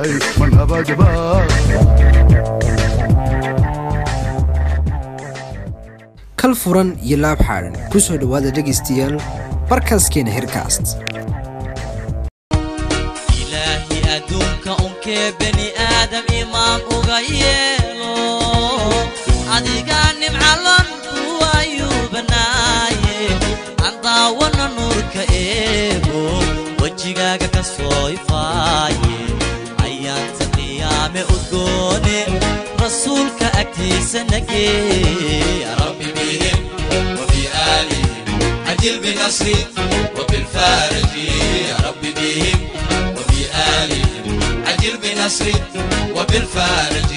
tahay manhabadba kal furan iyo laab xaaran ku soo dhowaada dhegaystayaal barkaaskeena herkast ilaahi adduunka unkee bani aadam imaam uga yeelo adigaa nimcalon kuwayuu banaaye aan daawana nuurka eego wejigaaga ka soo qiyaame udgoone rasuulka agtiisa nagee rabbi bihim وفي آلهم عجل بنصري وبالفارج يا رب بهم وفي آلهم عجل بنصري وبالفارج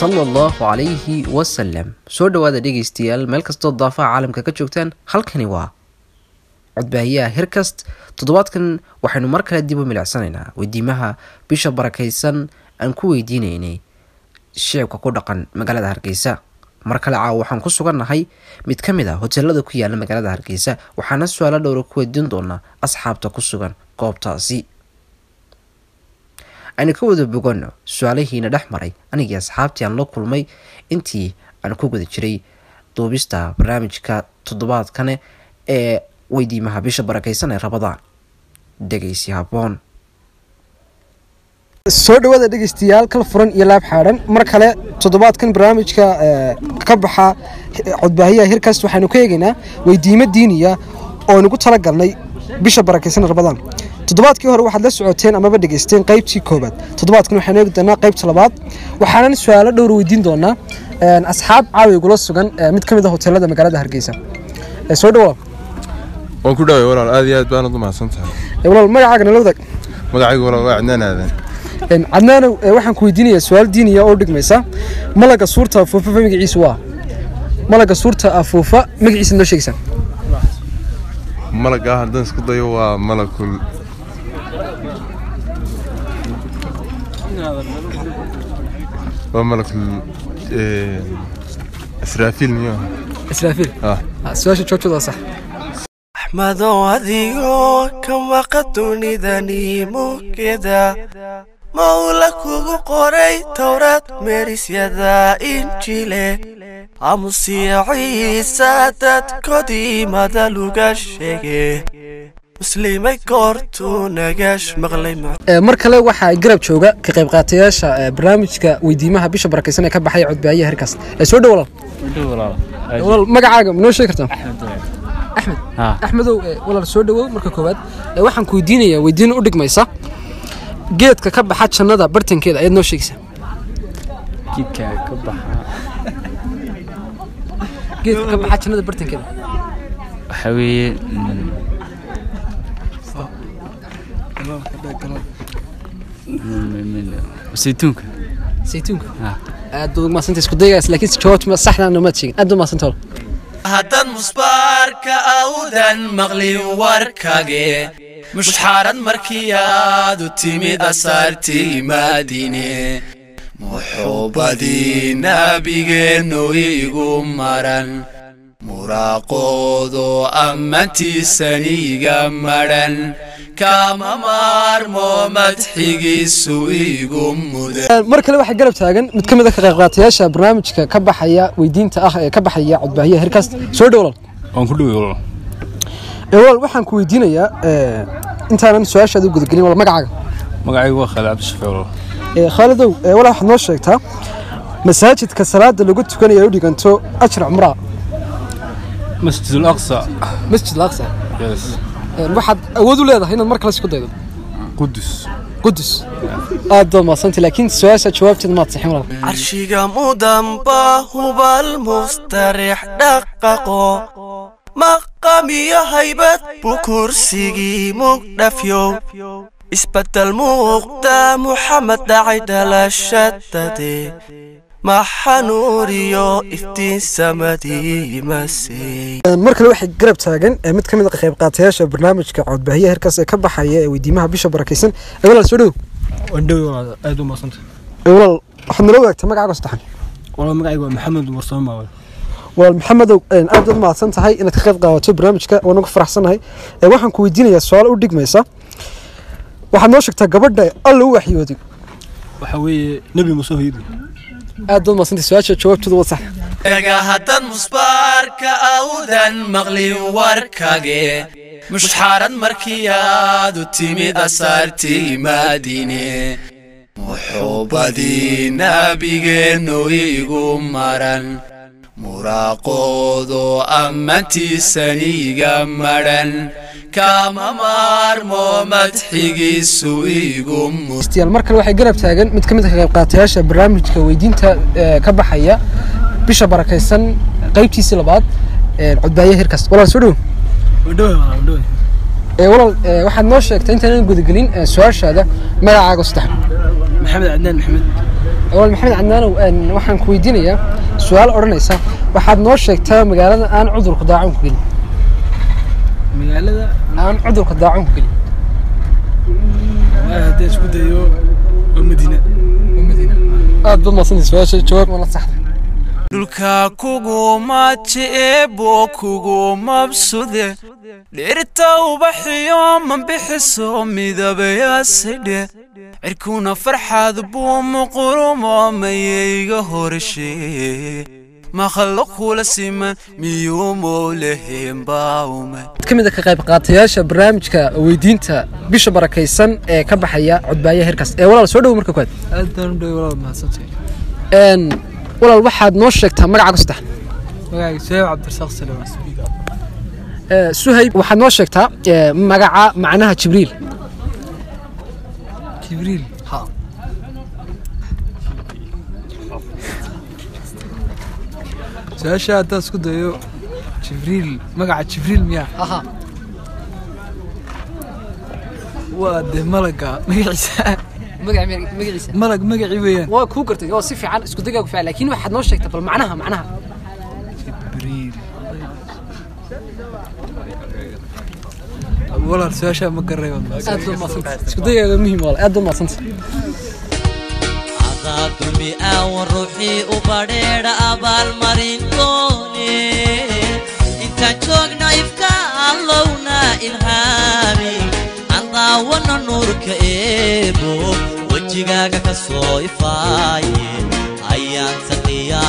sala allahu calayhi wasalam soo dhowaada dhegaystayaal meel kastoo daafaha caalamka ka joogtaan halkani waa codbaahiyaha herkast toddobaadkan waxaynu mar kale dib u milicsanaynaa weydiimaha bisha barakaysan aan ku weydiinaynay shicibka ku dhaqan magaalada hargeysa. Mar kale caawa waxaan ku sugannahay mid ka mid a hoteelada ku yaalla magaalada hargeysa waxaana su'aalo dhowra ku weydiin doonaa asxaabta ku sugan goobtaasi. Aynu ka wada boganno su'aalahiina dhex maray anigii asxaabtii aan la kulmay intii aan ku guda jiray duubista barnaamijka toddobaadkane ee weydiimaha bisha barakaysan ee rabadaan dhegaysi haboon soo dhawaada dhegeystayaal kal furan iyo laab xaadhan. Mar kale toddobaadkan barnaamijka ka baxa codbaahiyaha hirkast waxaynu ka eegaynaa weydiimo diiniya oo aynugu talagalnay bisha barakaysan rabadaan toddobaadkii hore waxaad la socoteen amaba dhegeysteen qaybtii koobaad toddobaadkan waxaynu eegi doonaa qaybta labaad. Waxaanan su'aalo dhowr weydiin doonaa asxaab caawi gula sugan mid ka mid a hoteelada magaalada hargeysa. Soo dhawaa waan ku dhaaway walaal aad iyo aad baanad u mahadsan tahay walaal magacaaga nala wadaag magacaygu walaal waa cadnaan aadan cadnaanow waxaan ku weydiinayaa su'aal diiniya oo dhigmaysa. Malaga suurta afuufa magaciisu waa? Malaga suurta afuufa magaciisa noo sheegaysaa malagaa haddaan isku dayo waa malakul. Waa malakul israafiil miyo israafiil? Ah. Su'aasha joogtooda sax. Axmadow adigoo ka maqa dunidani mugeda mawla kugu qoray towraad meerisyada injile amusiya ciisa dadkodii madaluga sheege. Muslimay goortuu nagash maqlay mar kale waxaa garab jooga ka qayb qaatayaasha barnaamijka weydiimaha bisha barakaysan ee ka baxaya codbaahiya herkaas. Soo dhow walaal walaal magacaaga ma noo sheegi kartaa axmed axmedow walaal soo dhawow marka koowaad. Waxaan ku weydiinayaa weydiin u dhigmaysa geedka ka baxa jannada bartankeeda ayaad noo sheegaysaa. Geedka ka baxa. Geedka ka baxa jannada bartankeeda. Waxaa weeye saytuunka. Saytuunka? Aad baad umaasanta isku daygaas laakiin jawaabta saxdaana maad sheegin. Aad umaasanta haddaad musbaarka awdan maqlin warkage mushxaarad markii aad u timid asaartii maadine muxuubadii nabigeennu igu maran muraaqoodo ammantiisaniga madhan kama maarmo madxigiisu igu mudan mar kale waxaa garab taagan mid ka mid a ka qayb qaatayaasha barnaamijka ka baxaya weydiinta ah ee ka baxaya codbaahiyaha herkaas soo dhow walaal waan ku dhawey walaal waxaan ku weydiinayaa intaanan su'aashaada u gudagelin walaal magacaaga. Magacaygu waa khaalid cabdishafee walaal khaalidow walaal waxaad noo sheegtaa masaajidka salaada lagu tukanayo ay u dhiganto ajra cumraa masjid alaqsa masjid alaqsa yes. Waxaad awood u leedahay inaad mar kale isku daydo? Qudus qudus aad baad mahadsantay laakiin su'aasha jawaabteeda maad saxin walaal carshiga mudanba hubal mustarix dhaqaqo maqam iyo haybad buu kursigii mugdhafyow isbeddel muuqda muxamed dhacay dhalashadade maxanuuriyo iftiin samadii masey mar kale waxay garab taagan mid ka mid a qayb qaatayaasha barnaamijka codbaahiyaha herkaas ee ka baxaya ee weydiimaha bisha barakaysan. Walaal soo dhow. Wandhow aad u maasanta. Walaal waxaad nala wadaagtaa magacaaga saddexan walaal magacaygu waa maxamed warsamo maxamedow aad mahadsan tahay inaad ka qayb qaadato barnaamijka waan ugu faraxsanahay. Waxaan ku weydiinayaa su'aalo u dhigmaysa. Waxaad noo sheegtaa gabadha alla u waxyooday waxaa weeye nebi muuse hooyadii aad baad mahadsantay su'aasha jawaabtooda waa sax. Dhaga haddan musbaarka awdan maqlin warkage. Mushxaarad markii aad u timid asaartii maadine. Muxuubadii nabigeennu igu maran muraaqoodo ammantiisaniga madhan kama maarmo madxigiisu igu mar kale waxay garab taagan mid ka mid ah ka qayb qaatayaasha barnaamijka weydiinta ee, ka baxaya bisha barakaysan qaybtiisii labaad ee, codbaaye hirkas walaal soo dhow ee, walaal waxaad noo sheegtay intaanan gudagelin su'aashaada magacaaga saddex maxamed cadnaan maxamed walaal maxamed cadnaanow waxaan ku weydiinayaa su'aal odhanaysa. Waxaad noo sheegtaa magaalada aan cudurka daacun ku gelin. Magaalada? Aan cudurka daacun ku gelin. Waa haddii isku dayo waa madiina aad baad mahadsantay su'aasha jawaab wala saxda. Dhulka kuguma jeebo kugumabsude dhirta ubaxiyo ma bixiso midabayaasidhe cirkuna farxaad buu muqurumo mayayga horshe makhluuq kula siman miyuu moolaheen baaume mid ka mid ah ka qayb qaatayaasha barnaamijka weydiinta bisha barakaysan ee ka baxaya codbaaye hirkas ee walaal soo dhow marka koowaad. Aad baan u dhowe walaal waxaad noo sheegtaa magacaaga saddex magacayga suhayb waxaad noo sheegtaa ee, magaca macnaha jibriil jibriil ha. Su'aasha haddaan isku dayo jibriil magaca jibriil miyaa aha. Waa dee malaga magaciisa. Malag magacii weeyaan. Waa kuu gartay oo si fiican isku dagaa ku fiican laakiin waxaad noo sheegtaa bal macnaha macnaha jibriil walaal su'aashaa ma garay waad mahadsan aad baad mahadsantay isku dagaaga muhiim walaal aad baad mahadsantay adaa dulmi aawan ruuxii u badheedha abaalmarintoone intaan joogna ifka allowna ilhaami aan daawana nuurka eebo wejigaaga ka soo ifaaye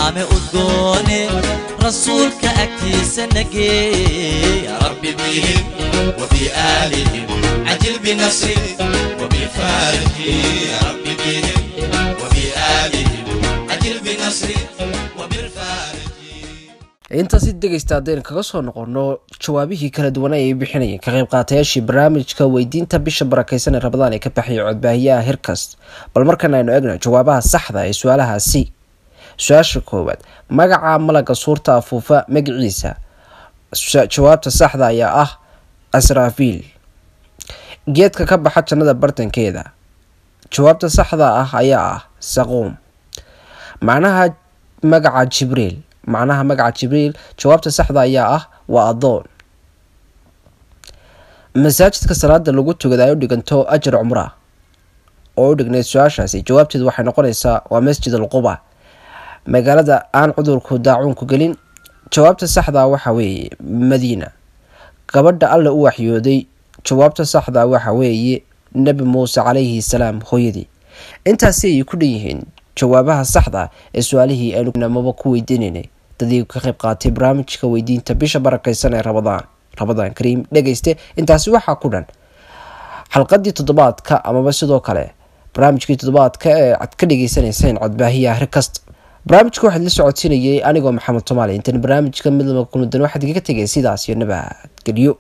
tilmaame u goone rasuulka agtiisa na geey haddaynu kaga soo noqono jawaabihii kala duwanaa ay bixinayeen ka qayb qaatayaashii barnaamijka weydiinta bisha barakeysan ee rabadaan ee ka baxaya codbaahiyaha hirkast bal markan aynu egno jawaabaha saxda ee su'aalahaasi su'aasha koowaad magaca malaga suurta afuufa magaciisa jawaabta saxda ayaa ah asraafiil. Geedka ka baxa jannada bartankeeda. Jawaabta saxda ah ayaa ah saquum. Macnaha magaca jibriil macnaha magaca jibriil jawaabta saxda ayaa ah waa adoon masaajidka salaada lagu tugada ay u dhiganto ajar cumra. Oo u dhignayd su'aashaasi jawaabteedu waxay noqonaysaa waa masjid alquba magaalada aan cudurku daacuunku gelin jawaabta saxda waxa weeye madiina. Gabadha alle u waxyooday jawaabta saxda waxa weeye nebi muuse calayhi salaam hooyadii. Intaasi ayay ku dhan yihiin jawaabaha saxda ee su'aalihii aynu amaba ku weydiinaynay dadii ka qayb qaatay barnaamijka weydiinta bisha barakaysan ee rabadaan rabadaan kariim dhegayste intaasi waxaa ku dhan. Xalqadii toddobaadka amaba sidoo kale barnaamijkii toddobaadka ee aad ka dhagaysanayseen codbaahiya rikast barnaamijka waxaad la socodsiinayay anigoo maxamed somaali intan barnaamijka mid lama kulmudan waxaad igaga tegay sidaas iyo nabadgelyo